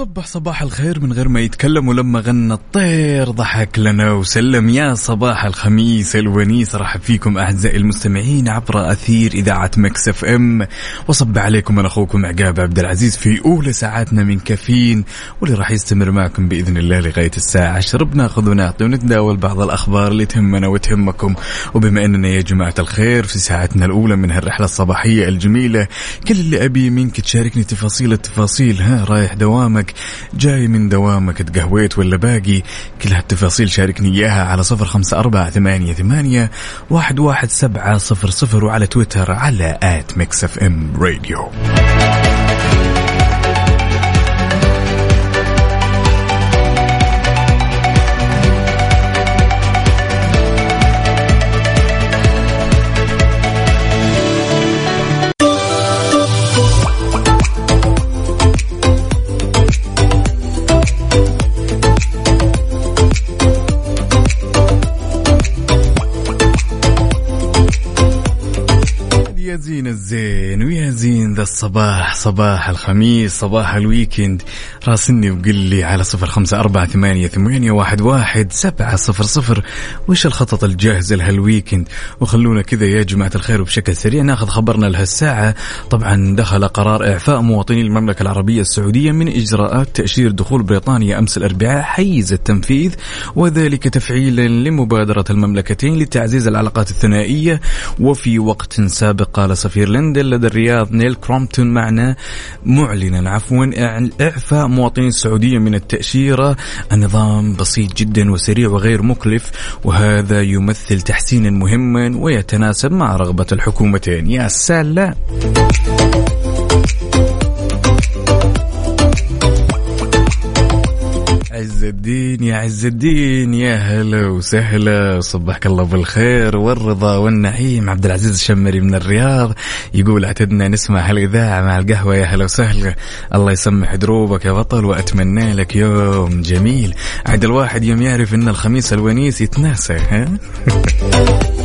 وصبح صباح الخير من غير ما يتكلم ولما غنى الطير ضحك لنا وسلم. يا صباح الخميس الونيس رحب فيكم أعزائي المستمعين عبر أثير إذاعة Mix FM. وصب عليكم أنا أخوكم عقاب عبد العزيز في اولى ساعاتنا من كافيين واللي راح يستمر معكم بإذن الله لغاية الساعة 10 بناخذ ونعطي ونتداول بعض الأخبار اللي تهمنا وتهمكم. وبما أننا يا جماعة الخير في ساعتنا الأولى من هالرحلة الصباحية الجميلة كل اللي أبي منك تشاركني تفاصيل التفاصيل. ها رايح دوامك جاي من دوامك تقهويت ولا باقي؟ كل هالتفاصيل شاركني إياها على صفر خمسة أربعة ثمانية, ثمانية واحد, واحد سبعة صفر صفر وعلى تويتر على at Mix FM Radio. الصباح صباح الخميس صباح ال weekend. راسلني وقل لي على صفر خمسة أربعة ثمانية, ثمانية واحد, واحد سبعة صفر صفر. وش الخطط الجاهزة لهال weekend؟ وخلونا كذا يا جماعة الخير وبشكل سريع. ناخذ خبرنا لهالساعة. طبعا دخل قرار إعفاء مواطني المملكة العربية السعودية من إجراءات تأشير دخول بريطانيا أمس الأربعاء. حيز التنفيذ وذلك تفعيلا لمبادرة المملكتين لتعزيز العلاقات الثنائية. وفي وقت سابق قال سفير لندن لدى الرياض نيل كرومبتون معنا معلنا. عفوا إعفاء مواطني السعودية من التأشيرة. النظام بسيط جدا وسريع وغير مكلف وهذا يمثل تحسينا مهما ويتناسب مع رغبة الحكومتين. يا سلام! عز الدين يا عز الدين يا هلا وسهلا. صبحك الله بالخير والرضا والنعيم. عبد العزيز الشمري من الرياض يقول اعتدنا نسمع هالاذاعه مع القهوة. يا هلا وسهلا. الله يسمح دروبك يا بطل وأتمنى لك يوم جميل. عاد الواحد يوم يعرف إن الخميس الونيس يتناسى ها؟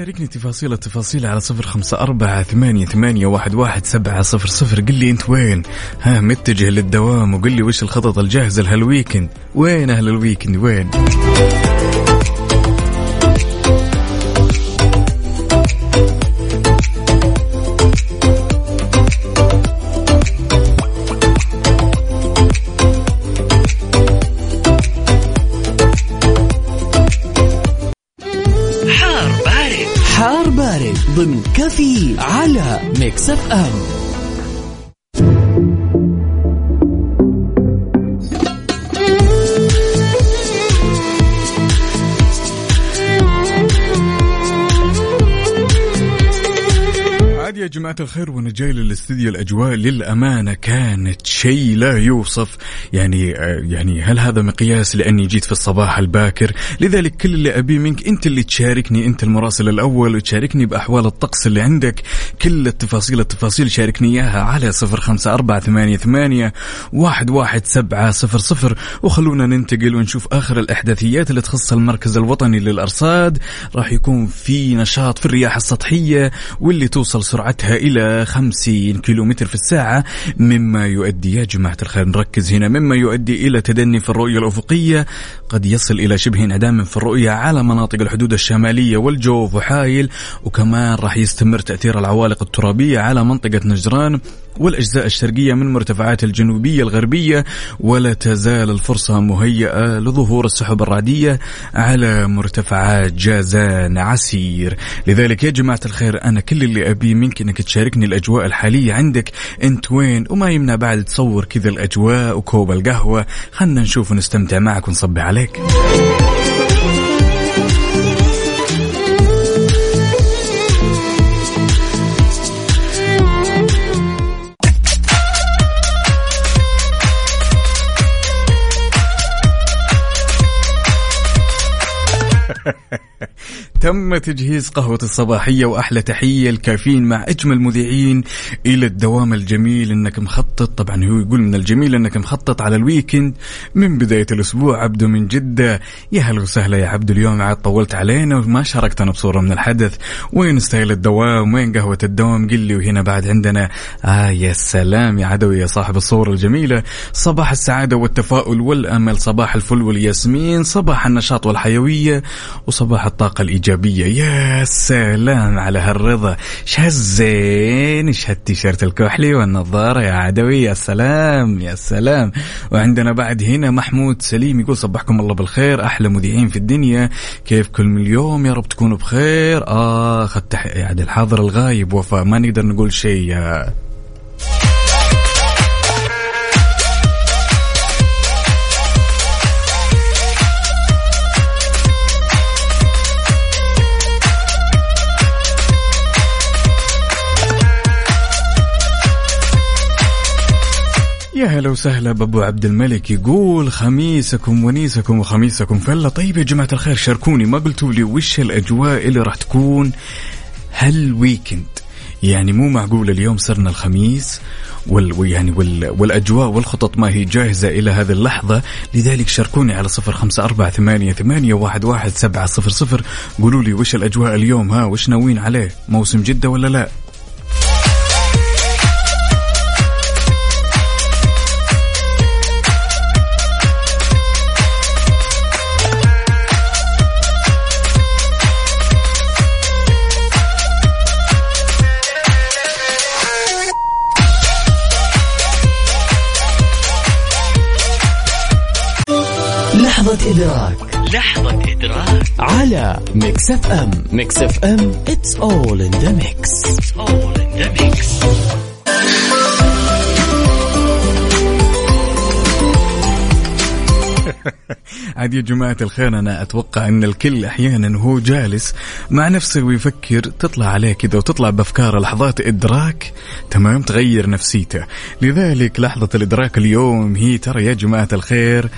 شاركني تفاصيل التفاصيل على صفر خمسة أربعة ثمانية, ثمانية واحد, واحد سبعة صفر صفر. قل لي أنت وين؟ ها متجه للدوام وقل لي وش الخطط الجاهزة لهال weekend. وين أهل ال weekend؟ وين؟ على Mix FM. الخير وأنا جاي للاستديو الأجواء للأمانة كانت شيء لا يوصف. يعني آه، يعني هل هذا مقياس لأني جيت في الصباح الباكر؟ لذلك كل اللي أبيه منك أنت اللي تشاركني أنت المراسل الأول وتشاركني بأحوال الطقس اللي عندك. كل التفاصيل التفاصيل شاركني إياها على صفر خمسة أربعة ثمانية, ثمانية واحد, واحد سبعة صفر صفر. وخلونا ننتقل ونشوف آخر الأحداثيات اللي تخص المركز الوطني للأرصاد. راح يكون في نشاط في الرياح السطحية واللي توصل سرعتها إلى 50 كيلومتر في الساعة مما يؤدي يا جماعة الخير نركز هنا مما يؤدي إلى تدني في الرؤية الأفقية. قد يصل إلى شبه انعدام في الرؤية على مناطق الحدود الشمالية والجوف وحايل وكمان راح يستمر تأثير العوالق الترابية على منطقة نجران. والأجزاء الشرقية من مرتفعات الجنوبية الغربية ولا تزال الفرصة مهيئة لظهور السحب الرعدية على مرتفعات جازان عسير. لذلك يا جماعة الخير أنا كل اللي أبيه منك إنك تشاركني الأجواء الحالية عندك. انت وين وما يمنع بعد تصور كذا الأجواء وكوب القهوة. خلنا نشوف ونستمتع معك ونصبي عليك. تم تجهيز قهوة الصباحية وأحلى تحية الكافيين مع أجمل مذيعين إلى الدوام الجميل إنك مخطط. طبعا هو يقول من الجميل إنك مخطط على ال weekend. من بداية الأسبوع عبده من جدة. يا هلا وسهلا يا عبدو اليوم عاد طولت علينا وما شاركتنا بصورة من الحدث. وين style الدوام؟ وين قهوة الدوام؟ قل لي وهنا بعد عندنا. آه يا سلام يا عبدو يا صاحب الصورة الجميلة. صباح السعادة والتفاؤل والأمل صباح الفل والياسمين صباح النشاط والحيوية وصباح الطاقة الإيجابية. يا سلام على هالرضا. شهزين إيش هالتيشيرت الكحلي والنظارة يا عدوي؟ يا سلام يا سلام. وعندنا بعد هنا محمود سليم يقول صبحكم الله بالخير أحلى مذيعين في الدنيا. كيفكم اليوم يا رب تكونوا بخير. أخذت يعني الحاضر الغايب وفاء ما نقدر نقول شيء يا يا هلا وسهلا بابو عبد الملك يقول خميسكم ونيسكم وخميسكم فله طيب يا جماعة الخير شاركوني. ما قلتوا لي وش الأجواء اللي راح تكون هالويكند يعني مو معقول اليوم صرنا الخميس وال يعني وال والأجواء والخطط ما هي جاهزة إلى هذه اللحظة. لذلك شاركوني على صفر خمسة أربعة ثمانية, ثمانية واحد, واحد سبعة صفر صفر. قولوا لي وش الأجواء اليوم؟ ها وش ناويين عليه؟ موسم جدة ولا لا؟ لحظة إدراك. لحظة إدراك. على Mix FM. Mix FM it's all in the mix. It's all in the mix. عاد يا جماعة الخير أنا أتوقع أن الكل أحيانا وهو جالس مع نفسه ويفكر تطلع عليه كذا وتطلع بأفكار لحظات إدراك تمام؟ تغير نفسيته. لذلك لحظة الإدراك اليوم هي ترى يا جماعة الخير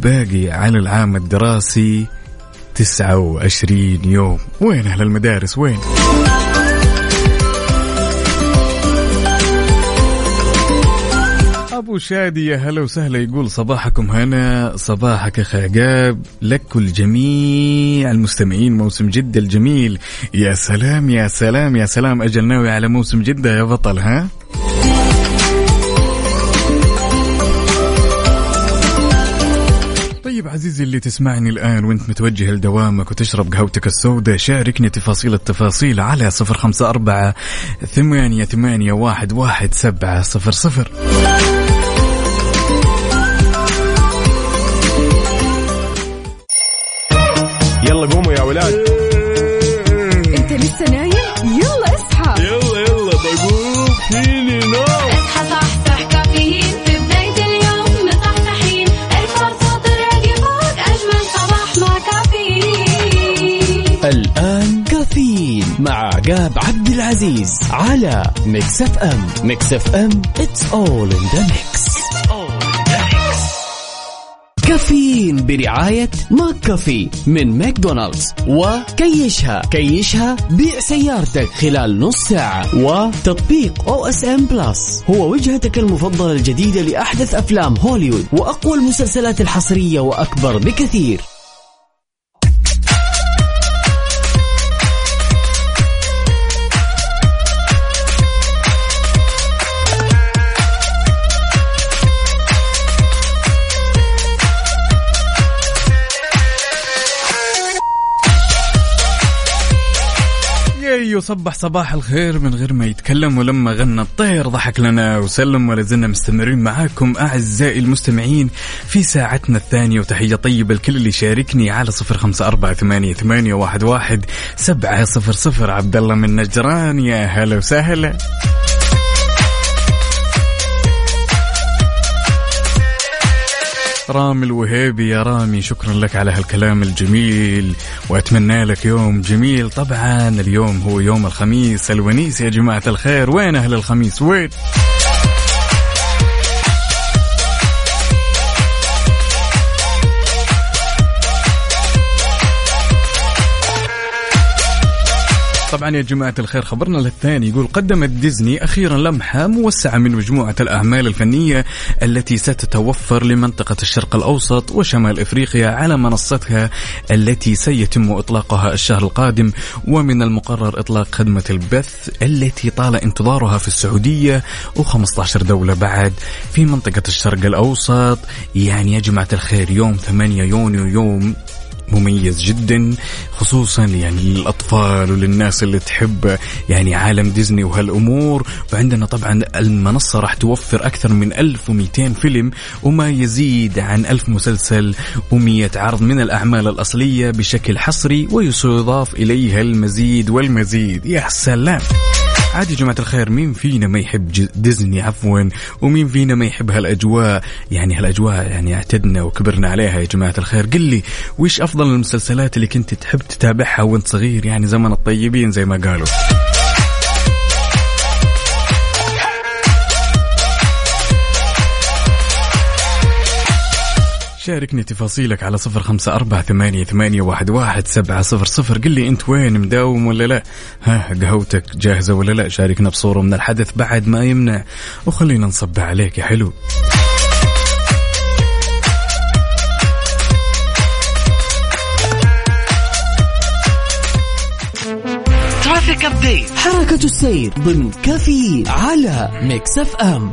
باقي على العام الدراسي 29 يوم. وين أهل المدارس؟ وين؟ أبو شادي يا هلا وسهلا يقول صباحكم هنا صباحك اخ عقاب لك ولجميع المستمعين موسم جده الجميل. يا سلام يا سلام يا سلام أجل ناوي على موسم جدة يا بطل ها؟ عزيزي اللي تسمعني الآن وانت متوجه لدوامك وتشرب قهوتك السوداء شاركني تفاصيل التفاصيل على صفر خمسة أربعة ثمانية, ثمانية واحد, واحد سبعة صفر صفر. يلا قوموا يا ولاد. كافيين مع عقاب عبد العزيز على Mix FM Mix FM it's all in the mix. كافيين برعاية McCafé من ماكدونالدز وكيشها كيشها بيع سيارتك خلال نص ساعة وتطبيق OSN Plus هو وجهتك المفضلة الجديدة لأحدث أفلام هوليوود وأقوى المسلسلات الحصرية وأكبر بكثير. صبح صباح الخير من غير ما يتكلم ولما غنى الطير ضحك لنا وسلم ولا زلنا مستمرين معاكم أعزائي المستمعين في ساعتنا الثانية. وتحية طيبة لكل اللي شاركني على صفر خمسة أربعة ثمانية, ثمانية واحد, واحد سبعة صفر صفر. عبد الله من نجران يا هلا وسهلا. رامي الوهيبي يا رامي شكرا لك على هالكلام الجميل وأتمنى لك يوم جميل. طبعا اليوم هو يوم الخميس الونيس يا جماعة الخير. وين أهل الخميس؟ وين؟ طبعا يا جماعة الخير خبرنا للثاني يقول قدمت ديزني أخيرا لمحة موسعة من مجموعة الأعمال الفنية التي ستتوفر لمنطقة الشرق الأوسط وشمال إفريقيا على منصتها التي سيتم إطلاقها الشهر القادم ومن المقرر إطلاق خدمة البث التي طال انتظارها في السعودية و15 دولة بعد في منطقة الشرق الأوسط. يعني يا جماعة الخير يوم 8 يونيو يوم مميز جدا خصوصا يعني للاطفال وللناس اللي تحب يعني عالم ديزني وهالأمور. وعندنا طبعا المنصة راح توفر أكثر من 1200 فيلم وما يزيد عن 1000 مسلسل و100 عرض من الأعمال الأصلية بشكل حصري ويضاف إليها المزيد والمزيد. يا سلام! عادي يا جماعة الخير مين فينا ما يحب ديزني عفوا؟ ومين فينا ما يحب هالأجواء؟ يعني هالأجواء يعني اعتدنا وكبرنا عليها يا جماعة الخير. قل لي وش أفضل المسلسلات اللي كنت تحب تتابعها وأنت صغير؟ يعني زمن الطيبين زي ما قالوا. شاركني تفاصيلك على صفر خمسة أربعة ثمانية, ثمانية واحد, واحد سبعة صفر صفر. قل لي أنت وين مداوم ولا لا؟ ها قهوتك جاهزة ولا لا؟ شاركنا بصورة من الحدث بعد ما يمنع. وخلينا نصب عليك يا حلو. traffic ابديت حركة السير ضمن كفي على Mix FM.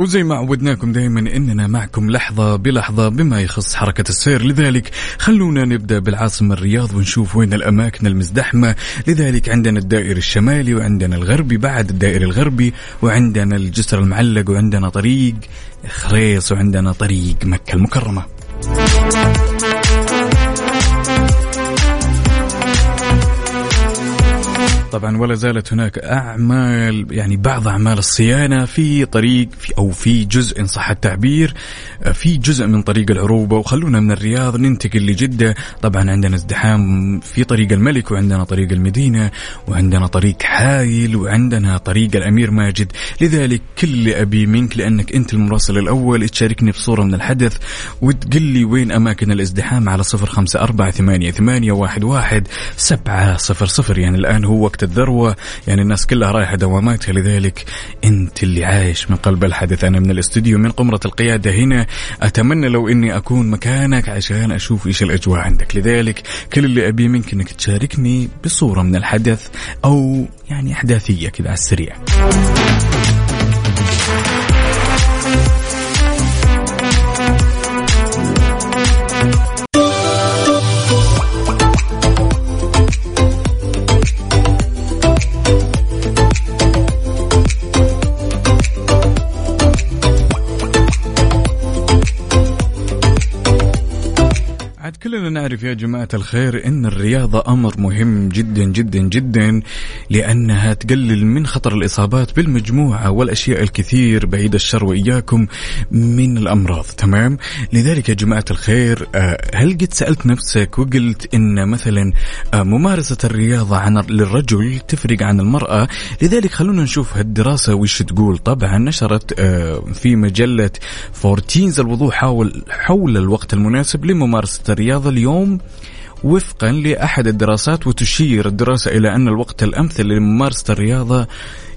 وزي ما عودناكم دائما إننا معكم لحظة بلحظة بما يخص حركة السير. لذلك خلونا نبدأ بالعاصمة الرياض ونشوف وين الأماكن المزدحمة. لذلك عندنا الدائر الشمالي وعندنا الغربي بعد الدائر الغربي وعندنا الجسر المعلق وعندنا طريق خريص وعندنا طريق مكة المكرمة. طبعا ولا زالت هناك أعمال يعني بعض أعمال الصيانة في طريق في أو في جزء إن صح التعبير في جزء من طريق العروبة وخلونا من الرياض ننتقل لجدة. طبعا عندنا ازدحام في طريق الملك وعندنا طريق المدينة وعندنا طريق حايل وعندنا طريق الأمير ماجد. لذلك كل اللي أبي منك لأنك أنت المراسل الأول. تشاركني في صورة من الحدث وتقول لي وين أماكن الازدحام على صفر خمسة أربعة ثمانية, ثمانية واحد, واحد سبعة صفر صفر. يعني الآن هو وقت الذروة. يعني الناس كلها رايحة دواماتها. لذلك أنت اللي عايش من قلب الحدث أنا من الاستوديو من قمرة القيادة هنا. أتمنى لو أني أكون مكانك عشان أشوف إيش الأجواء عندك. لذلك كل اللي أبي منك أنك تشاركني بصورة من الحدث أو يعني أحداثية كذا على السريع. كلنا نعرف يا جماعة الخير أن الرياضة أمر مهم جدا جدا جدا لأنها تقلل من خطر الإصابات بالمجموعة والأشياء الكثير بعيد الشر وإياكم من الأمراض. تمام؟ لذلك يا جماعة الخير آه، هل قد سألت نفسك وقلت أن مثلا آه، ممارسة الرياضة عن للرجل تفرق عن المرأة؟ لذلك خلونا نشوف هالدراسة وش تقول. طبعا نشرت آه، في مجلة فورتينز الوضوح حول حول الوقت المناسب لممارسة الرياضة. الرياضة اليوم وفقا لأحد الدراسات وتشير الدراسة إلى أن الوقت الأمثل لممارسة الرياضة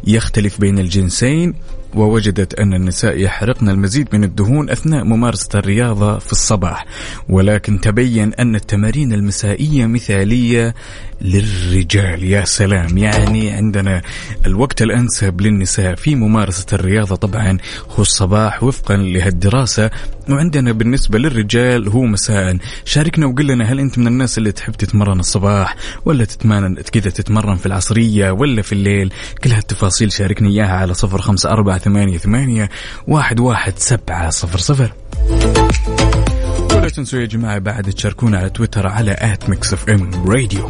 يختلف بين الجنسين. ووجدت أن النساء يحرقن المزيد من الدهون أثناء ممارسة الرياضة في الصباح. ولكن تبين أن التمارين المسائية مثالية للرجال. يا سلام. يعني عندنا الوقت الأنسب للنساء في ممارسة الرياضة طبعا هو الصباح وفقا لهالدراسة. وعندنا بالنسبة للرجال هو مساء. شاركنا وقل لنا هل أنت من الناس اللي تحب تتمرن الصباح؟ ولا تتمرن كذا تتمرن في العصرية ولا في الليل؟ كل هالتفاصيل شاركني إياها على صفر خمسة أربعة ثمانية ثمانية واحد واحد سبعة صفر صفر. ولا تنسوا يا جماعة بعد تشاركونا على تويتر على at Mix FM Radio.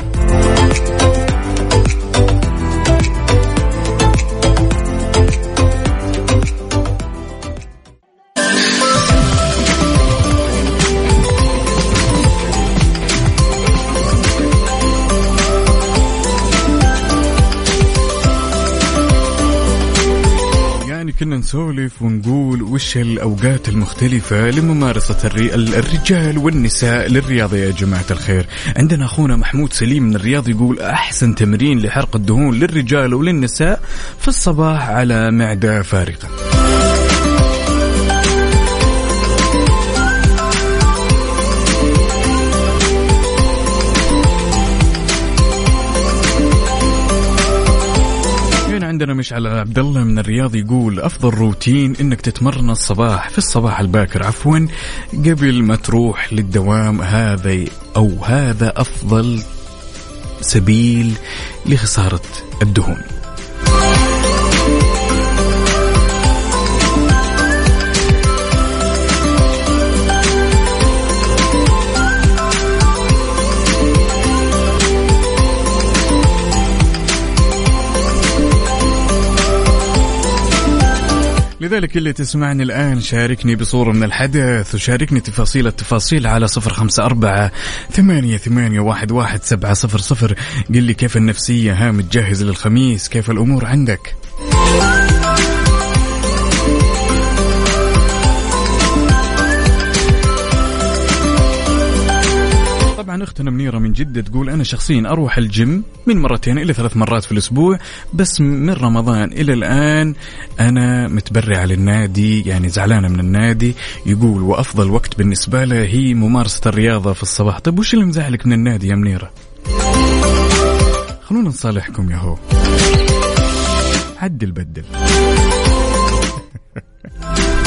نسولف ونقول وش الأوقات المختلفة لممارسة. الرجال والنساء للرياضة يا جماعة الخير عندنا أخونا محمود سليم من الرياض يقول أحسن تمرين لحرق الدهون للرجال وللنساء في الصباح على معدة فارغة عندنا مشعل عبد الله من الرياض يقول أفضل روتين إنك تتمرن الصباح في الصباح الباكر. عفوا قبل ما تروح للدوام هذا أو هذا أفضل سبيل لخسارة الدهون. لذلك اللي تسمعني الآن شاركني بصورة من الحدث وشاركني تفاصيل التفاصيل على صفر خمسة أربعة ثمانية, ثمانية واحد, واحد سبعة صفر صفر. قل لي كيف النفسية؟ ها متجهز للخميس كيف الأمور عندك؟ طبعا اختنا منيره من جدة تقول أنا شخصيا أروح الجيم من مرتين إلى ثلاث مرات في الأسبوع بس من رمضان إلى الآن أنا متبرع للنادي يعني زعلانة من النادي. يقول وأفضل وقت بالنسبة له هي ممارسة الرياضة في الصباح. طيب وش اللي مزعلك من النادي يا منيرة؟ خلونا نصالحكم يا هو. عدل بدل.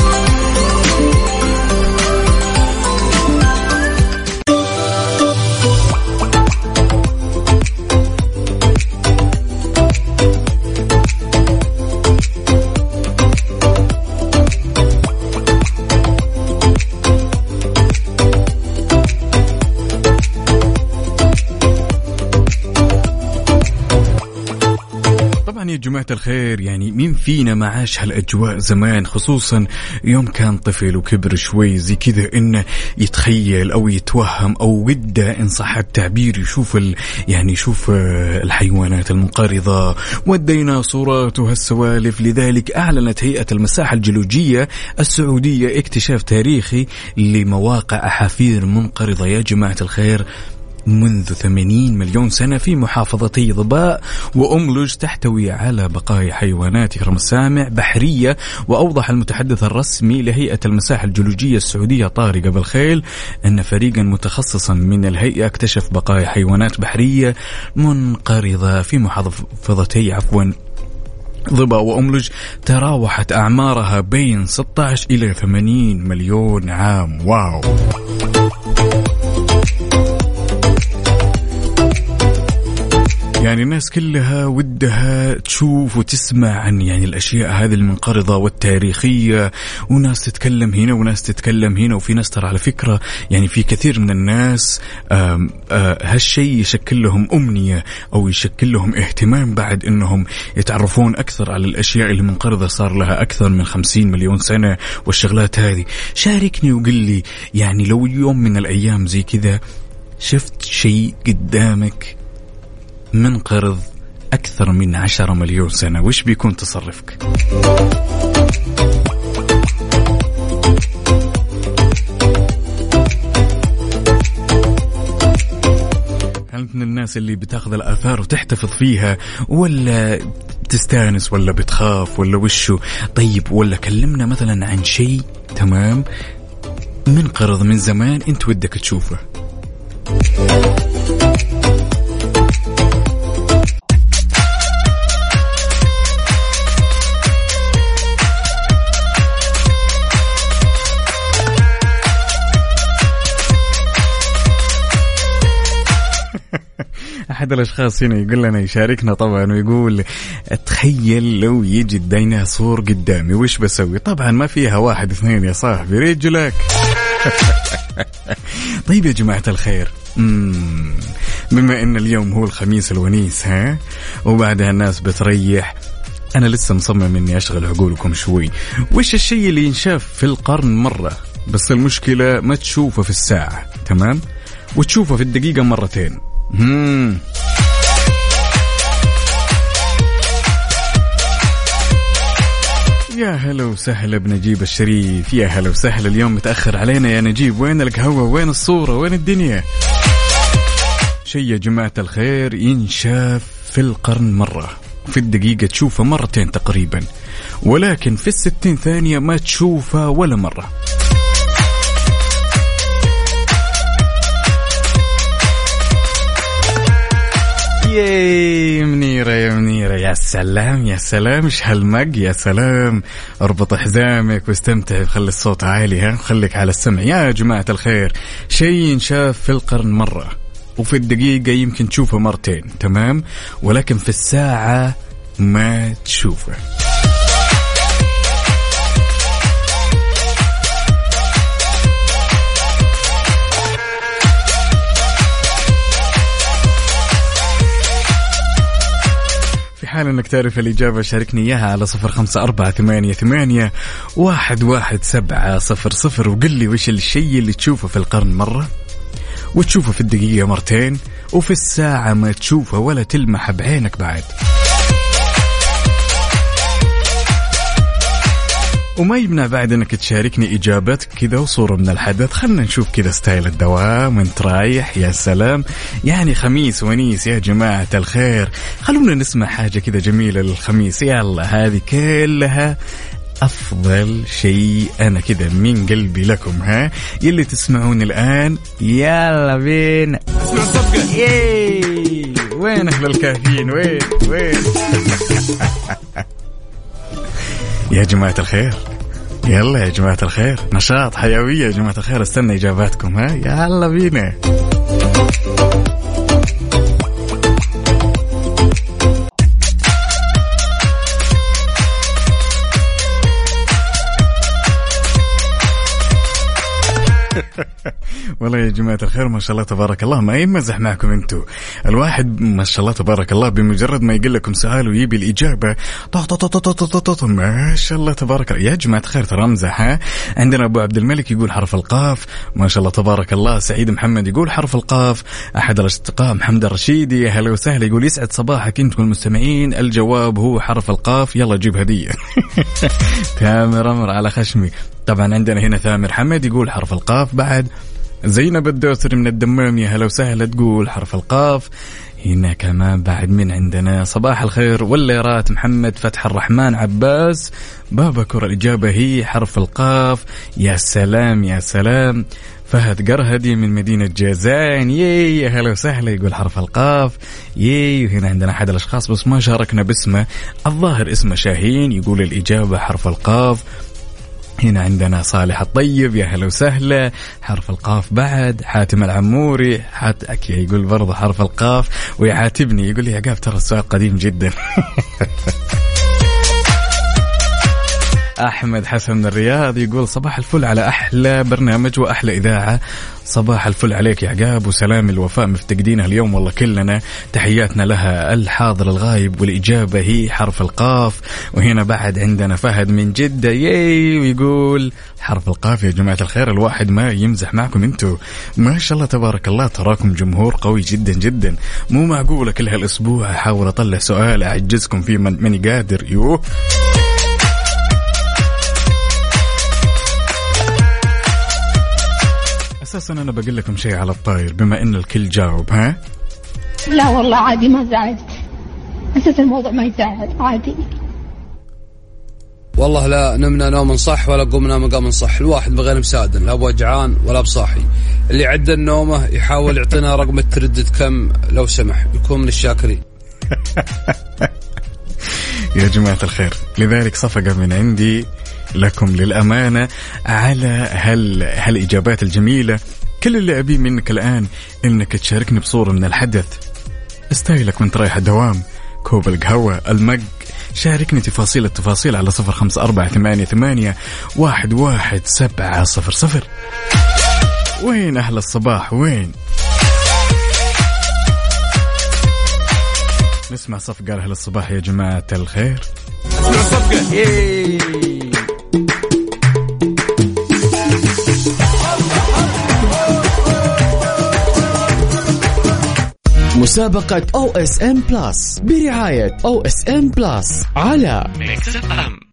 جماعة الخير يعني مين فينا ما عاش هالأجواء زمان خصوصا يوم كان طفل وكبر شوي زي كذا إنه يتخيل أو يتوهم أو وده إن صح التعبير يشوف ال يعني يشوف آه، الحيوانات المنقرضة والديناصورات وهالسوالف لذلك أعلنت هيئة المساحة الجيولوجية السعودية اكتشاف تاريخي لمواقع أحافير منقرضة. يا جماعة الخير منذ 80 مليون سنة في محافظتي ضباء وأملج تحتوي على بقايا حيوانات رمسامع بحرية وأوضح المتحدث الرسمي لهيئة المساحة الجيولوجية السعودية طارق أبو الخيل أن فريقا متخصصا من الهيئة اكتشف بقايا حيوانات بحرية منقرضة في محافظتي عفوا. ضبا وأملج تراوحت أعمارها بين 16 إلى 80 مليون عام. واو! يعني الناس كلها ودها تشوف وتسمع عن يعني الأشياء هذه المنقرضة والتاريخية وناس تتكلم هنا وناس تتكلم هنا وفي ناس ترى على فكرة يعني في كثير من الناس آه هالشيء يشكل لهم أمنية أو يشكل لهم اهتمام بعد إنهم يتعرفون أكثر على الأشياء اللي منقرضة صار لها أكثر من 50 مليون سنة والشغلات هذه. شاركني وقل لي يعني لو يوم من الأيام زي كذا شفت شيء قدامك منقرض أكثر من عشرة مليون سنة. وش بيكون تصرفك؟ هل من الناس اللي بتاخذ الآثار وتحتفظ فيها ولا بتستانس ولا بتخاف ولا وشو؟ طيب ولا كلمنا مثلا عن شيء تمام؟ منقرض من زمان أنت ودك تشوفه. احد الأشخاص هنا يقول لنا يشاركنا طبعا ويقول تخيل لو يجي الديناصور قدامي وش بسوي؟ طبعا ما فيها واحد اثنين يا صاحبي رجلك طيب يا جماعة الخير. بما إن اليوم هو الخميس الونيس ها؟ وبعدها الناس بتريح. أنا لسه مصمم إني أشغل عقولكم شوي. وش الشيء اللي ينشاف في القرن مرة؟ بس المشكلة ما تشوفه في الساعة تمام؟ وتشوفه في الدقيقة مرتين. مم. يا هلا وسهلا بنجيب الشريف. يا هلا وسهلا. اليوم متأخر علينا يا نجيب. وين القهوة؟ وين الصورة؟ وين الدنيا؟ شيء يا جماعة الخير ينشاف في القرن مرة. في الدقيقة تشوفه مرتين تقريبا. ولكن في الستين ثانية ما تشوفه ولا مرة. ياي منيرة يا منيرة يا سلام يا سلام إيش هالمق يا سلام. أربط حزامك واستمتع خلي الصوت عالي ها؟ خليك على السمع. يا جماعة الخير شيء ينشاف في القرن مرة وفي الدقيقة يمكن تشوفه مرتين تمام؟ ولكن في الساعة ما تشوفه. حال إنك تعرف الإجابة. شاركني إياها على صفر خمسة أربعة ثمانية ثمانية واحد واحد سبعة صفر صفر. وقل لي وش الشيء اللي تشوفه في القرن مرة؟ وتشوفه في الدقيقة مرتين وفي الساعة ما تشوفه ولا تلمح بعينك بعد. وما يمنع بعد إنك تشاركني إجابتك كذا وصورة من الحدث. خلنا نشوف كذا ستايل الدوام وانت رايح يا سلام. يعني خميس ونيس يا جماعة الخير. خلونا نسمع حاجة كذا جميلة للخميس. يلا هذه كلها أفضل شيء أنا كذا من قلبي لكم ها؟ يلي تسمعون الآن يلا بينا. وين أهل الكافيين؟ وين وين؟ يا جماعة الخير. يلا يا جماعة الخير. نشاط حيوية يا جماعة الخير. استنى إجاباتكم ها؟ يلا بينا. والله يا جماعة الخير ما شاء الله تبارك الله. ما يمزح معكم أنتم الواحد ما شاء الله تبارك الله بمجرد ما يقول لكم سؤال ويبي الإجابة ما شاء الله تبارك الله. يا جماعة الخير ترى أمزح ها؟ عندنا أبو عبد الملك يقول حرف القاف. ما شاء الله تبارك الله. سعيد محمد يقول حرف القاف. أحد الأصدقاء محمد الرشيدي. هلا وسهلا يقول يسعد صباحك أنت والمستمعين الجواب هو حرف القاف. يلا جيب هدية. تامر أمر على خشمي. طبعا عندنا هنا ثامر حمد يقول حرف القاف. بعد زينب الدوسري من الدمام. يا هلا وسهلا تقول حرف القاف. هنا كمان بعد من عندنا صباح الخير والليرات. محمد فتح الرحمن عباس بابكر الإجابة هي حرف القاف. يا سلام يا سلام. فهد قرهدي من مدينة جازان. يي يا هلا وسهلا يقول حرف القاف. يي وهنا عندنا أحد الأشخاص بس ما شاركنا باسمه. الظاهر اسمه شاهين يقول الإجابة حرف القاف. هنا عندنا صالح الطيب يا هلا وسهلا. حرف القاف بعد حاتم العموري حات أكي يقول برضه حرف القاف ويعاتبني يقول لي يا قاف ترى السؤال قديم جدا. أحمد حسن من الرياض يقول صباح الفل على أحلى برنامج وأحلى إذاعة. صباح الفل عليك يا عقاب وسلام الوفاء مفتقدينها اليوم والله كلنا. تحياتنا لها الحاضر الغايب والإجابة هي حرف القاف. وهنا بعد عندنا فهد من جدة ياي ويقول حرف القاف يا جماعة الخير الواحد ما يمزح معكم أنتم ما شاء الله تبارك الله تراكم جمهور قوي جدا جدا. مو معقولة كل هالأسبوع أحاول أطلع سؤال أعجزكم فيه من ماني قادر. يوه. أساسا أنا بقول لكم شيء على الطاير بما إن الكل جاوب ها؟ لا والله عادي ما زعلت. أساس الموضوع ما يزعل عادي. والله لا نمنا نوم صح ولا قمنا مقام صح الواحد بغير مساعد لا بوجعان ولا بصاحي اللي عدى النومة يحاول يعطينا رقم التردد كم لو سمح يكون من الشاكرين. يا جماعة الخير لذلك صفقة من عندي لكم للأمانة على هال هالإجابات الجميلة. كل اللي أبيه منك الآن إنك تشاركني بصورة من الحدث. ستايلك وانت رايح الدوام. كوب القهوة المج. شاركني تفاصيل التفاصيل على صفر خمسة أربعة ثمانية, ثمانية واحد, واحد سبعة صفر صفر. وين أهل الصباح؟ وين؟ نسمع صفقة أهل الصباح يا جماعة الخير. مسابقة OSN Plus برعاية OSN Plus على Mix FM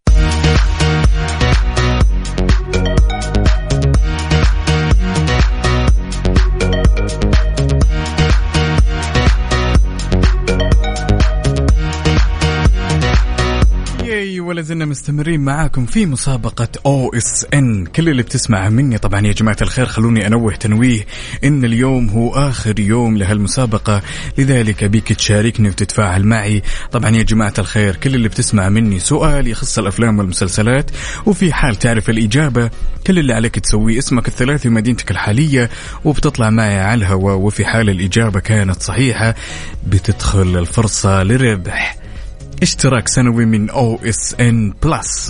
ولا زلنا مستمرين معاكم في مسابقة OSN. كل اللي بتسمع مني طبعا يا جماعة الخير خلوني أنوه تنويه إن اليوم هو آخر يوم لهالمسابقة. لذلك ابيك تشاركني وتتفاعل معي. طبعا يا جماعة الخير كل اللي بتسمع مني سؤال يخص الأفلام والمسلسلات وفي حال تعرف الإجابة كل اللي عليك تسويه اسمك الثلاثي ومدينتك الحالية وبتطلع معي على الهواء وفي حال الإجابة كانت صحيحة بتدخل الفرصة لربح. اشتراك سنوي من OSN Plus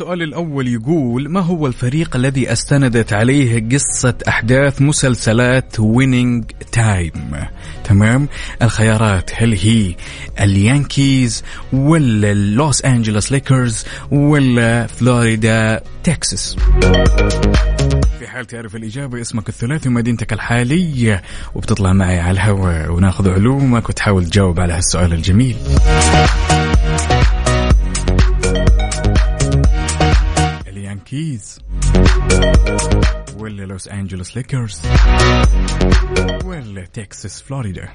سؤالي الأول يقول ما هو الفريق الذي أستندت عليه قصة أحداث مسلسلات Winning Time تمام؟ الخيارات هل هي اليانكيز ولا لوس أنجلوس ليكرز ولا فلوريدا تكساس؟ في حال تعرف الإجابة اسمك الثلاثي ومدينتك الحالية وبتطلع معي على الهواء وناخذ علومك وتحاول تجاوب على هالسؤال الجميل. اليانكيز ولا لوس أنجلوس ليكرز ولا تكساس فلوريدا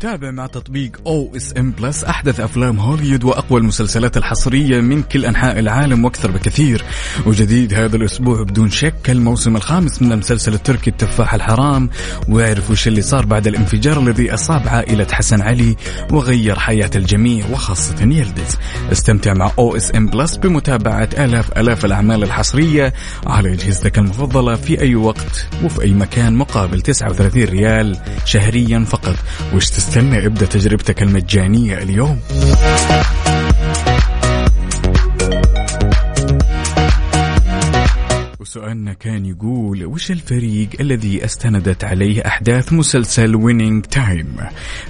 تابع مع تطبيق OSN Plus أحدث أفلام هوليوود وأقوى المسلسلات الحصرية من كل أنحاء العالم وأكثر بكثير. وجديد هذا الأسبوع بدون شك الموسم الخامس من المسلسل التركي التفاح الحرام. واعرف وش اللي صار بعد الانفجار الذي أصاب عائلة حسن علي وغير حياة الجميع وخاصة يلدز. استمتع مع OSN Plus بمتابعة آلاف آلاف الأعمال الحصرية على أجهزتك المفضلة في أي وقت وفي أي مكان مقابل 39 ريال شهريا فقط. وش تستنى ابدأ تجربتك المجانية اليوم. وسؤالنا كان يقول وش الفريق الذي استندت عليه أحداث مسلسل Winning Time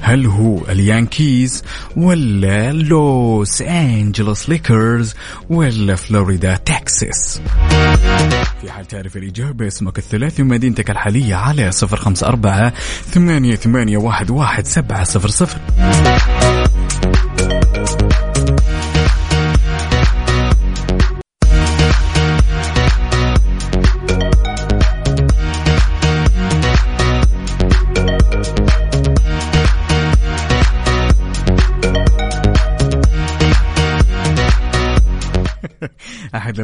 هل هو اليانكيز ولا لوس أنجلوس ليكرز ولا فلوريدا تكساس؟ في حال تعرف الإجابة اسمك الثلاثي ومدينتك الحالية على صفر خمسة أربعة ثمانية, ثمانية واحد, واحد سبعة صفر صفر.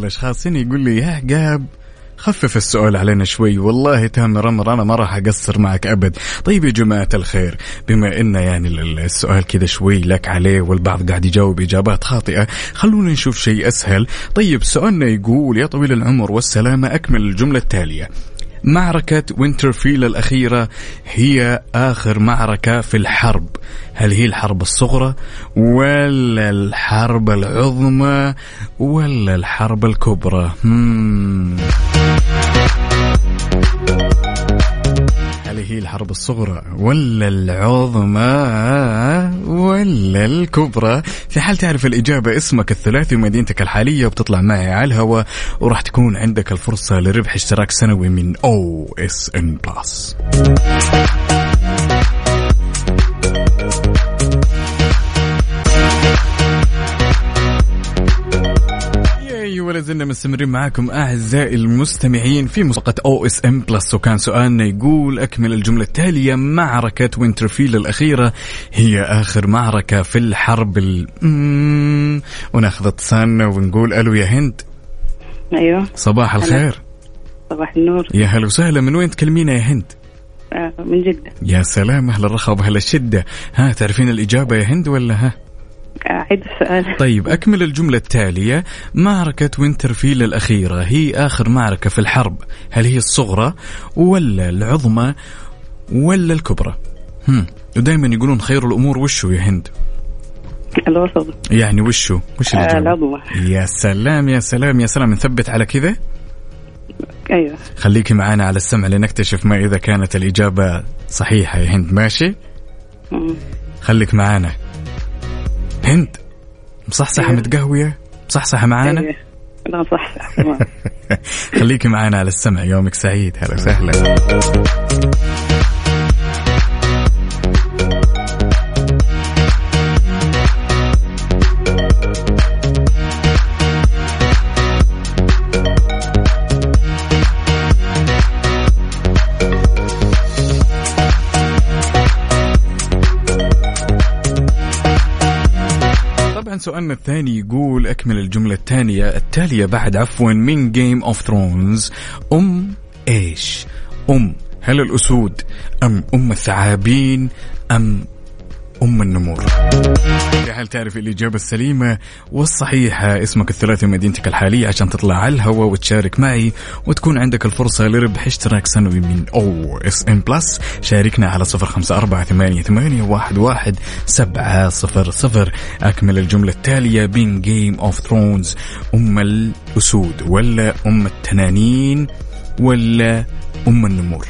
الاشخاص هنا يقول لي يا عقاب خفف السؤال علينا شوي. والله تامر أمر أنا ما راح أقصر معك أبد. طيب يا جماعة الخير بما إن يعني السؤال كذا شوي لك عليه والبعض قاعد يجاوب إجابات خاطئة خلونا نشوف شيء أسهل. طيب سؤالنا يقول يا طويل العمر والسلامة أكمل الجملة التالية. معركة وينترفيل الأخيرة هي آخر معركة في الحرب. هل هي الحرب الصغرى ولا الحرب العظمى ولا الحرب الكبرى؟ هل هي الحرب الصغرى ولا العظمى؟ ولا الكبرى في حال تعرف الإجابة اسمك الثلاثي ومدينتك الحالية وبتطلع معي على الهواء وراح تكون عندك الفرصة لربح اشتراك سنوي من OSN Plus ولا زلنا مستمرين معاكم أعزائي المستمعين في مسابقة OSN Plus. وكان سؤالنا يقول أكمل الجملة التالية معركة وينترفيل الأخيرة هي آخر معركة في الحرب ال. وناخذ اتصالنا ونقول ألو يا هند. أيوه. صباح الخير. صباح النور. يا هلا وسهلا من وين تكلمينا يا هند؟ آه من جدة. يا سلام أهل الرخاء واهل الشدة. ها تعرفين الإجابة يا هند ولا ها؟ آه عيد السؤال. طيب أكمل الجملة التالية. معركة وينترفيل الأخيرة هي آخر معركة في الحرب. هل هي الصغرى ولا العظمى ولا الكبرى؟ هم. ودائما يقولون خير الأمور وشو يا هند؟ الوسط. يعني وشو؟ وش آه العظمى. يا سلام يا سلام يا سلام. نثبت على كذا؟ أيوه. خليكي معانا على السمع لنكتشف ما إذا كانت الإجابة صحيحة يا هند. ماشي؟ مم. خليك معانا. هند مصحصحة أيوة. متقهوية؟ مصحصحة معانا؟ أيوة. لا صح خليكي معنا على السمع يومك سعيد. هلا وسهلا. سؤالنا الثاني يقول أكمل الجملة الثانية التالية بعد عفوا من Game of Thrones أم إيش؟ أم هل الأسود أم أم الثعابين أم أم النمور؟ هل تعرف الإجابة السليمة والصحيحة؟ اسمك الثلاثي ومدينتك الحالية عشان تطلع على الهواء وتشارك معي وتكون عندك الفرصة لربح اشتراك سنوي من OSN Plus. شاركنا على صفر خمسة أربعة ثمانية, ثمانية واحد, واحد سبعة صفر صفر. أكمل الجملة التالية من Game of Thrones أم الأسود ولا أم التنانين ولا أم النمور.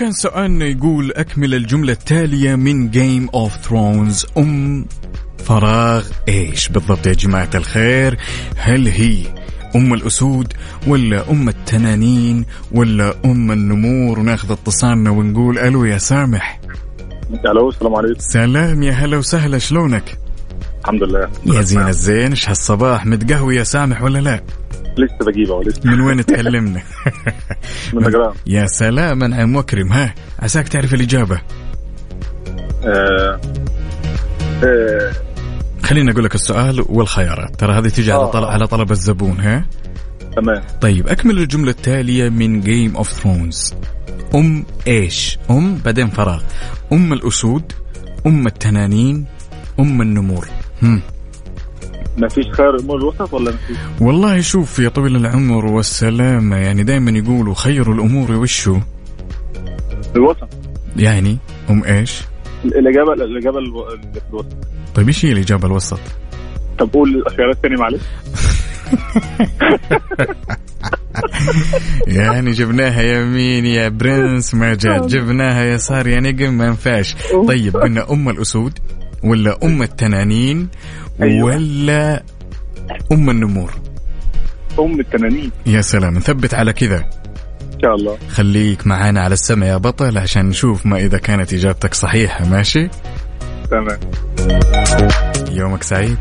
وكان سؤالنا يقول أكمل الجملة التالية من Game of Thrones أم فراغ إيش؟ بالضبط يا جماعة الخير. هل هي أم الأسود ولا أم التنانين ولا أم النمور؟ وناخذ اتصالنا ونقول ألو يا سامح. ألو السلام عليكم. سلام يا هلا وسهلا شلونك؟ الحمد لله. يا زين الزين إيش هالصباح؟ متقهوي يا سامح ولا لا؟ لسه بجيبه لسه. من وين تكلمنا؟ من نجران يا سلام انعم واكرم ها عساك تعرف الإجابة. آه آه. خليني أقول لك السؤال والخيارات. ترى هذه تيجي على آه. طلب على طلب الزبون ها؟ تمام. طيب أكمل الجملة التالية من Game of Thrones أم إيش؟ أم بعدين فراغ. أم الأسود أم التنانين أم النمور. هم. ما فيش خير امور الوسط ولا ما فيش؟ والله شوف يا طويل العمر والسلامة يعني دائما يقولوا خير الأمور وشو؟ الوسط. يعني؟ أم إيش؟ الاجابه الإجابة الو- اللي في الوسط. طيب إيش هي الإجابة الوسط؟ طب قول الخيارات تاني معلش. يعني جبناها يمين يا برنس ما جات جبناها يسار يا نجم ما ينفعش. طيب قلنا أم الأسود ولا أم التنانين أيوة. ولا أم النمور؟ أم التنانين. يا سلام نثبت على كذا. إن شاء الله. خليك معانا على السمع يا بطل عشان نشوف ما إذا كانت إجابتك صحيحة ماشي؟ تمام. يومك سعيد.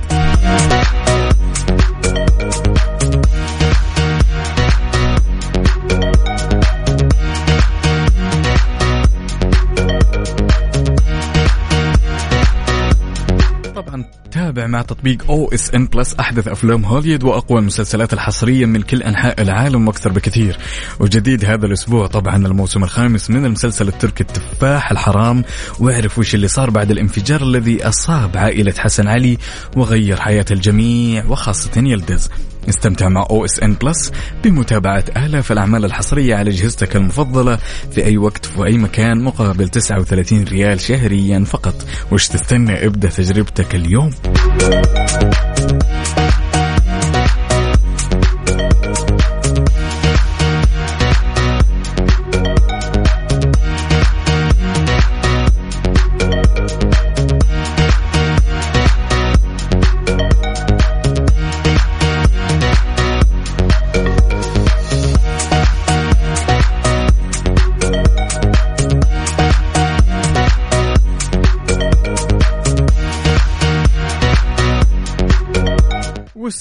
تابع مع تطبيق OSN Plus أحدث أفلام هوليوود وأقوى المسلسلات الحصرية من كل أنحاء العالم وأكثر بكثير. وجديد هذا الأسبوع طبعا الموسم الخامس من المسلسل التركي التفاح الحرام. واعرف وش اللي صار بعد الانفجار الذي أصاب عائلة حسن علي وغير حياة الجميع وخاصة يلدز. استمتع مع OSN Plus بمتابعة آلاف الأعمال الحصرية على أجهزتك المفضلة في أي وقت في أي مكان مقابل 39 ريال شهريا فقط. وش تستنى ابدأ تجربتك اليوم؟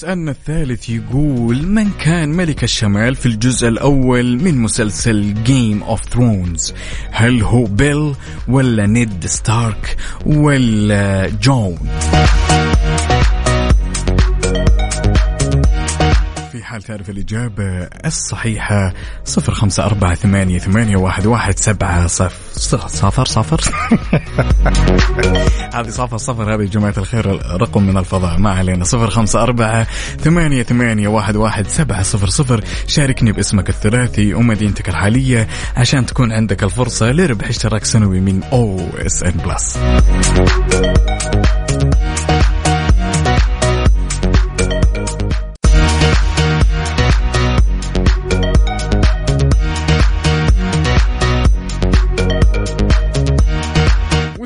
وسؤالنا الثالث يقول من كان ملك الشمال في الجزء الأول من مسلسل Game of Thrones هل هو بيل ولا نيد ستارك ولا جون؟ حال تعرف الإجابة الصحيحة صفر خمسة أربعة ثمانية, ثمانية واحد, واحد سبعة صف صفر صفر. هذه صفر صفر هذه جماعة الخير رقم من الفضاء ما علينا. صفر خمسة أربعة ثمانية, ثمانية واحد, واحد سبعة صفر صفر. شاركني باسمك الثلاثي ومدينتك الحالية عشان تكون عندك الفرصة لربح اشتراك سنوي من OSN Plus.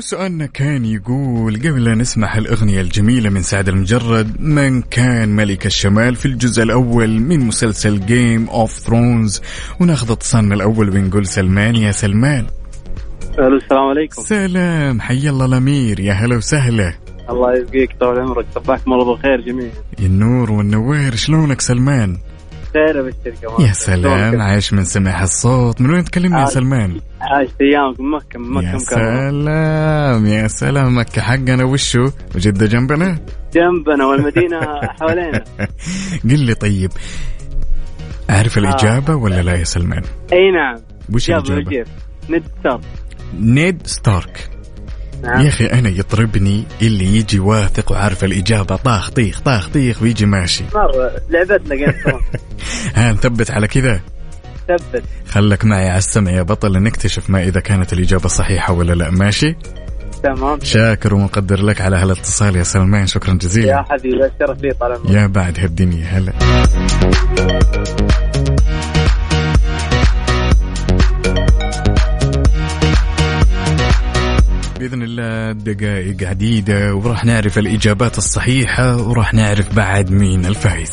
وسؤالنا كان يقول قبل لا نسمع الأغنية الجميلة من سعد لمجرد من كان ملك الشمال في الجزء الأول من مسلسل Game of Thrones وناخذ اتصالنا الأول ونقول سلمان يا سلمان. السلام عليكم. سلام حي الله الأمير يا هلا وسهلا. الله يسقيك طول عمرك صباحكم الله بالخير جميعا. النور والنوير شلونك سلمان؟ خير ابشر كمان. يا سلام عايش من سمع الصوت. من وين تكلمني يا عايش. سلمان؟ عاشت أيامك من مكة من مكة يا سلام يا سلام مكة حقنا وشو؟ وجدة جنبنا؟ جنبنا والمدينة حوالينا. قل لي طيب أعرف الإجابة ولا لا يا سلمان؟ أي نعم. وش جاب الإجابة؟ وجيب Ned Star Ned Stark. نعم. يا أخي أنا يطربني اللي يجي واثق وعارف الإجابة. طاخ طيخ طاخ طيخ ويجي ماشي. مرة لعبتنا game ها نثبت على كذا؟ ثبت. خلك معي على السمع يا بطل نكتشف ما إذا كانت الإجابة صحيحة ولا لا. ماشي؟ تمام. شاكر ومقدر لك على هالاتصال يا سلمان. شكرا يا جزيلا حبيبي الشرف لي طال يا بعد هالدنيا هلا. بإذن الله دقائق عديدة وراح نعرف الإجابات الصحيحة وراح نعرف بعد مين الفايز.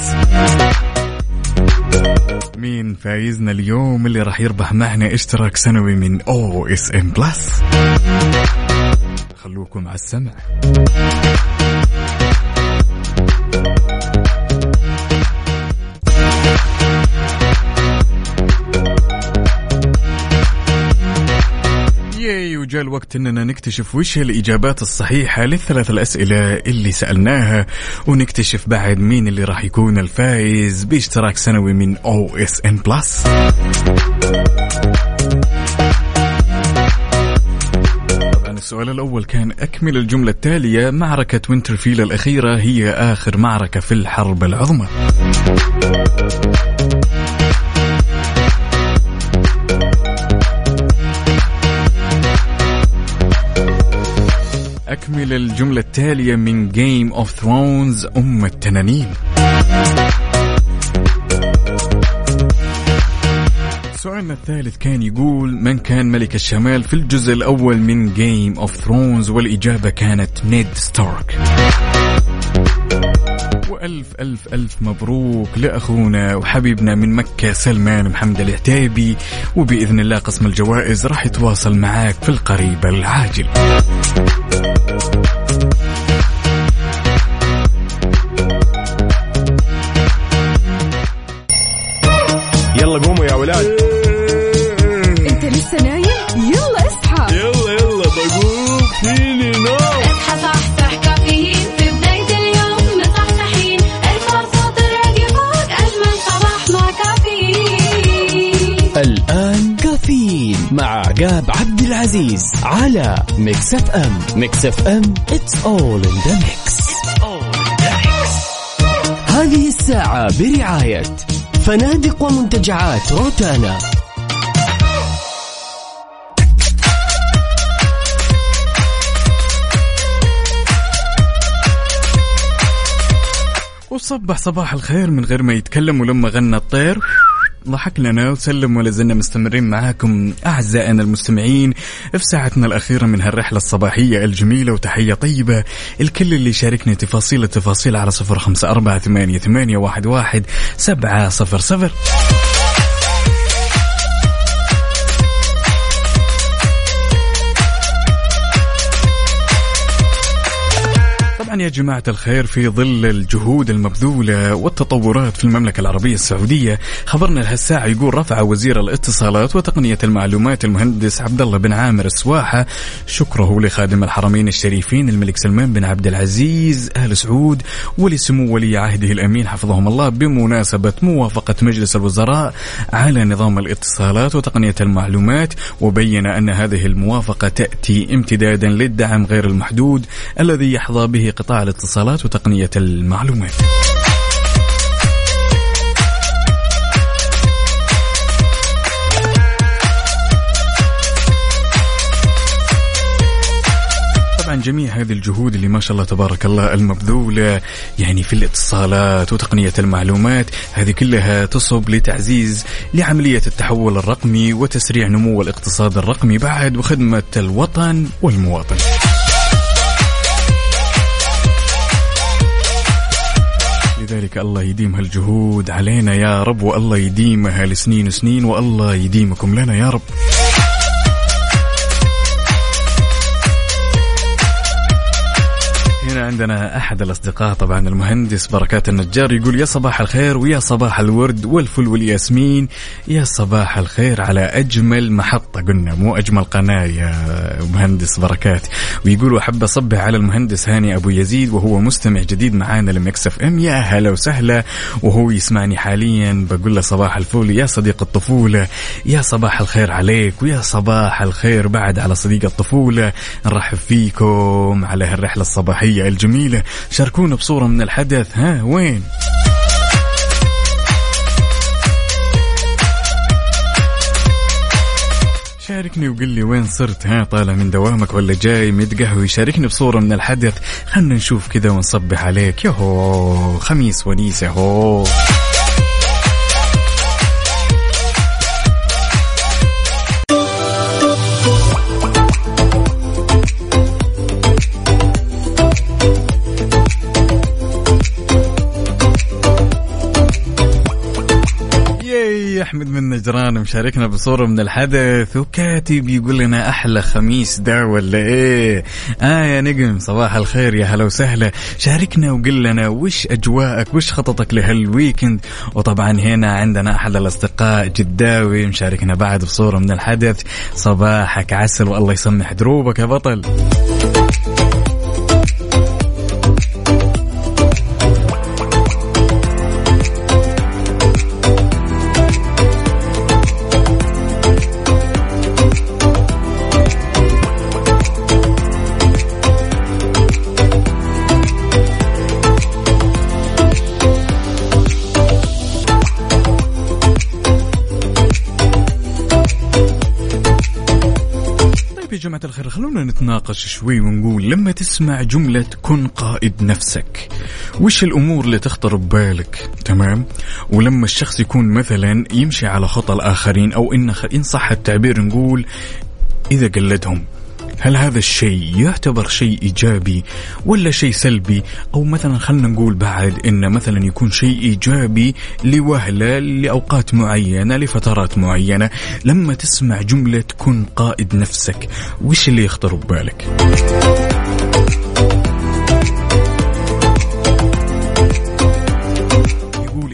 مين فايزنا اليوم اللي راح يربح معنا اشتراك سنوي من OSN Plus خلوكم على السمع. وجاء الوقت إننا نكتشف وش هي الإجابات الصحيحة للثلاث الأسئلة اللي سألناها ونكتشف بعد مين اللي راح يكون الفائز باشتراك سنوي من OSN Plus السؤال الأول كان أكمل الجملة التالية معركة Winterfell الأخيرة هي آخر معركة في الحرب العظمى. أكمل الجملة التالية من Game of Thrones أم التنانين. سؤالنا الثالث كان يقول من كان ملك الشمال في الجزء الأول من Game of Thrones والإجابة كانت نيد ستارك. وألف ألف ألف مبروك لأخونا وحبيبنا من مكة سلمان محمد العتيبي. وبإذن الله قسم الجوائز راح يتواصل معاك في القريب العاجل. على Mix FM Mix FM it's all in the mix. هذه الساعة برعاية فنادق ومنتجعات روتانا. وصبح صباح الخير من غير ما يتكلم ولما غنى الطير. ضحك لنا وسلم ولا زلنا مستمرين معاكم أعزائنا المستمعين في ساعتنا الأخيرة من هالرحلة الصباحية الجميلة وتحية طيبة. الكل اللي شاركني تفاصيل التفاصيل على صفر خمسة أربعة ثمانية, ثمانية واحد, واحد سبعة صفر صفر. طبعا يا جماعة الخير في ظل الجهود المبذولة والتطورات في المملكة العربية السعودية خبرنا لهالساعة يقول رفع وزير الاتصالات وتقنية المعلومات المهندس عبد الله بن عامر السواحة. شكره لخادم الحرمين الشريفين الملك سلمان بن عبد العزيز آل سعود ولسمو ولي عهده الأمين حفظهم الله بمناسبة موافقة مجلس الوزراء على نظام الاتصالات وتقنية المعلومات وبين أن هذه الموافقة تأتي امتدادا للدعم غير المحدود الذي يحظى به قطاع الاتصالات وتقنية المعلومات. طبعا جميع هذه الجهود اللي ما شاء الله تبارك الله المبذولة يعني في الاتصالات وتقنية المعلومات هذه كلها تصب لتعزيز لعملية التحول الرقمي وتسريع نمو الاقتصاد الرقمي بعد وخدمة الوطن والمواطن. لذلك الله يديم هالجهود علينا يا رب والله يديمها لسنين وسنين والله يديمكم لنا يا رب. عندنا أحد الأصدقاء طبعا المهندس بركات النجار يقول يا صباح الخير ويا صباح الورد والفل والياسمين. يا صباح الخير على أجمل محطة. قلنا مو أجمل قناة يا مهندس بركات. ويقول احب أصبح على المهندس هاني أبو يزيد وهو مستمع جديد معانا ل Mix FM. يا هلا وسهلا وهو يسمعني حاليا. بقول له صباح الفل يا صديق الطفولة. يا صباح الخير عليك ويا صباح الخير بعد على صديق الطفولة. نرحب فيكم على هالرحلة الصباحية الجميلة. شاركونا بصورة من الحدث. ها وين؟ شاركني وقل لي وين صرت. ها طالع من دوامك ولا جاي متقهوي. شاركني بصورة من الحدث. خلنا نشوف كذا ونصبح عليك. يهو خميس ونيسة هو نجران مشاركنا بصورة من الحدث وكاتب يقول لنا أحلى خميس ده ولا إيه؟ آه يا نجم صباح الخير يا هلا وسهلا. شاركنا وقل لنا وش أجواءك وش خططك لهالويكند وطبعا هنا عندنا أحد الأصدقاء جداوي مشاركنا بعد بصورة من الحدث. صباحك عسل والله يسمح دروبك يا بطل. جماعة الخير خلونا نتناقش شوي ونقول لما تسمع جملة كن قائد نفسك وش الأمور اللي تخطر ببالك؟ تمام؟ ولما الشخص يكون مثلا يمشي على خطى الآخرين أو إن إن صح التعبير نقول إذا قلدهم. هل هذا الشيء يعتبر شيء إيجابي ولا شيء سلبي؟ أو مثلا خلينا نقول بعد إن مثلا يكون شيء إيجابي لوهلة لأوقات معينة لفترات معينة. لما تسمع جملة كن قائد نفسك وش اللي يخطر ببالك؟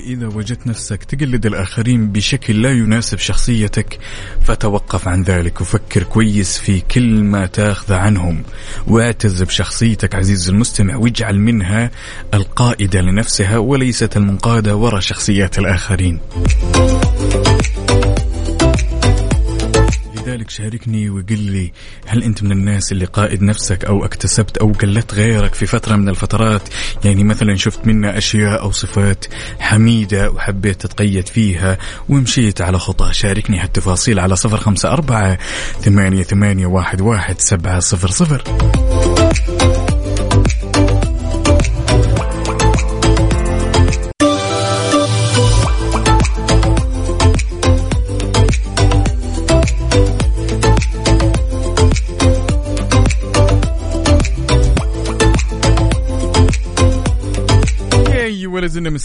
إذا وجدت نفسك تقلد الآخرين بشكل لا يناسب شخصيتك فتوقف عن ذلك وفكر كويس في كل ما تاخذ عنهم. واعتز بشخصيتك عزيز المستمع واجعل منها القائدة لنفسها وليست المنقادة وراء شخصيات الآخرين. لذلك شاركني وقل لي هل أنت من الناس اللي قائد نفسك أو اكتسبت أو قلدت غيرك في فترة من الفترات؟ يعني مثلا شفت منا أشياء أو صفات حميدة وحبيت تتقيد فيها ومشيت على خطاه شاركني هالتفاصيل على صفر خمسة أربعة ثمانية ثمانية واحد واحد سبعة صفر صفر.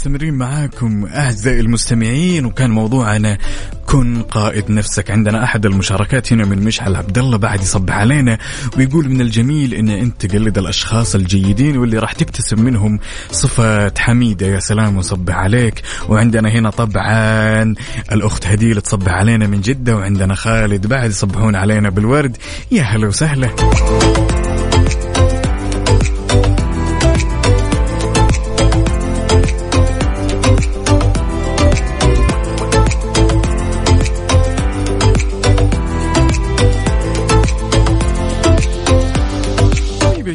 مستمرين معاكم أعزائي المستمعين وكان موضوعنا كن قائد نفسك. عندنا أحد المشاركات هنا من مشعل عبد الله بعد يصبح علينا ويقول من الجميل أن أنت تقلد الأشخاص الجيدين واللي راح تكتسب منهم صفات حميدة. يا سلام وصبح عليك. وعندنا هنا طبعا الأخت هديل تصبح علينا من جدة وعندنا خالد بعد يصبحون علينا بالورد. يا هلا وسهلا.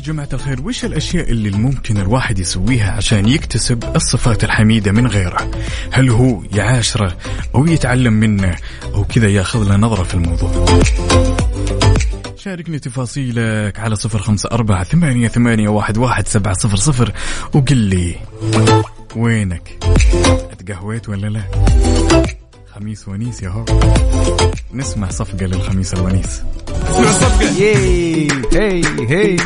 جماعة الخير وش الأشياء اللي ممكن الواحد يسويها عشان يكتسب الصفات الحميدة من غيره؟ هل هو يعاشره أو يتعلم منه أو كذا ياخذ له نظرة في الموضوع؟ شاركني تفاصيلك على صفر خمسة أربعة ثمانية, ثمانية واحد, واحد سبعة صفر صفر وقل لي وينك؟ أتقهويت ولا لا؟ خميس ونيس يا هو. نسمع صفقة للخميس الونيس. ياي هي هي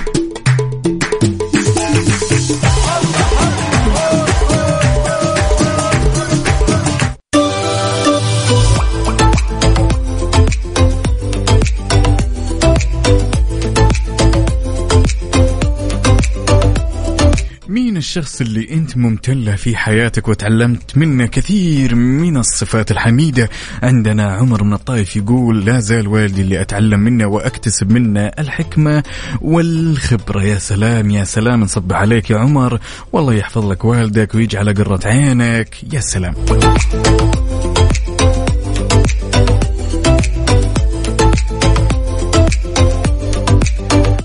الشخص اللي أنت ممتن له في حياتك وتعلمت منه كثير من الصفات الحميدة. عندنا عمر من الطائف يقول لا زال والدي اللي أتعلم منه وأكتسب منه الحكمة والخبرة. يا سلام يا سلام نصبح عليك يا عمر. والله يحفظ لك والدك ويجعل قرة عينك. يا سلام.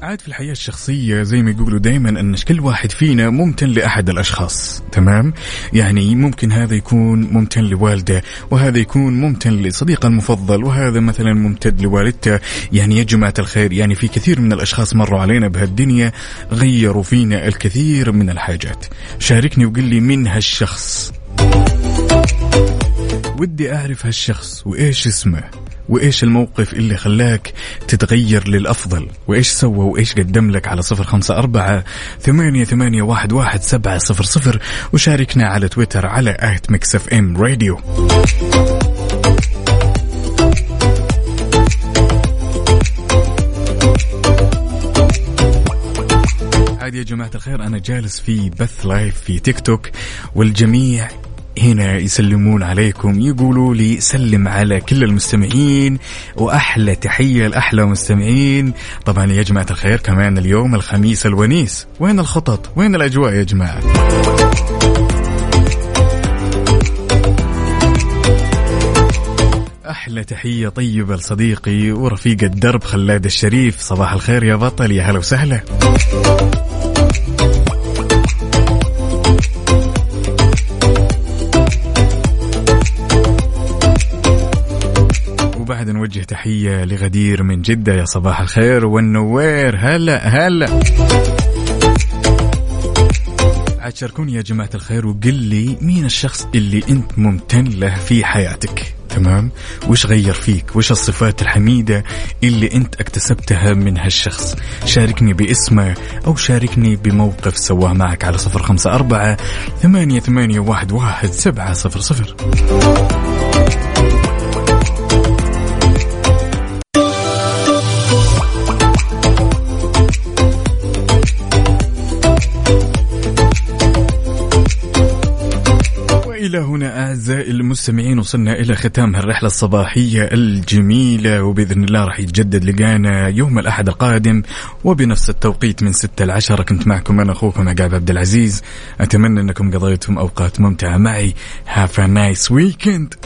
عاد في الحياة الشخصية زي ما يقولوا دائما أن كل واحد فينا ممتن لأحد الأشخاص تمام؟ يعني ممكن هذا يكون ممتن لوالده وهذا يكون ممتن لصديقه المفضل وهذا مثلا ممتد لوالدته. يعني يا جماعة الخير يعني في كثير من الأشخاص مروا علينا بهالدنيا غيروا فينا الكثير من الحاجات. شاركني وقل لي من هالشخص. ودي أعرف هالشخص وإيش اسمه وإيش الموقف اللي خلاك تتغير للأفضل وإيش سوى وإيش قدم لك على صفر خمسة أربعة ثمانية, ثمانية واحد, واحد سبعة صفر صفر وشاركنا على تويتر على at Mix FM Radio. عادي يا جماعة الخير أنا جالس في بث live في تيك توك والجميع هنا يسلمون عليكم. يقولوا لي سلم على كل المستمعين وأحلى تحية لأحلى مستمعين. طبعا يا جماعة الخير كمان اليوم الخميس الونيس. وين الخطط؟ وين الأجواء يا جماعة؟ أحلى تحية طيبه لصديقي ورفيق الدرب خلاد الشريف. صباح الخير يا بطل يا هلا وسهلا. وبعد نوجه تحية لغدير من جدة. يا صباح الخير. والنوير هلا هلا. عاد شاركوني يا جماعة الخير وقل لي مين الشخص اللي أنت ممتن له في حياتك؟ تمام؟ وش غير فيك؟ وش الصفات الحميدة اللي أنت اكتسبتها من هالشخص؟ شاركني باسمه أو شاركني بموقف سواه معك على صفر خمسة أربعة ثمانية, ثمانية واحد, واحد سبعة صفر صفر. إلى هنا أعزائي المستمعين وصلنا إلى ختام هالرحلة الصباحية الجميلة وبإذن الله راح يتجدد لقانا يوم الأحد القادم وبنفس التوقيت من 6 ل 10 كنت معكم أنا أخوكم عقاب عبد العزيز. أتمنى أنكم قضيتم أوقات ممتعة معي. A nice weekend.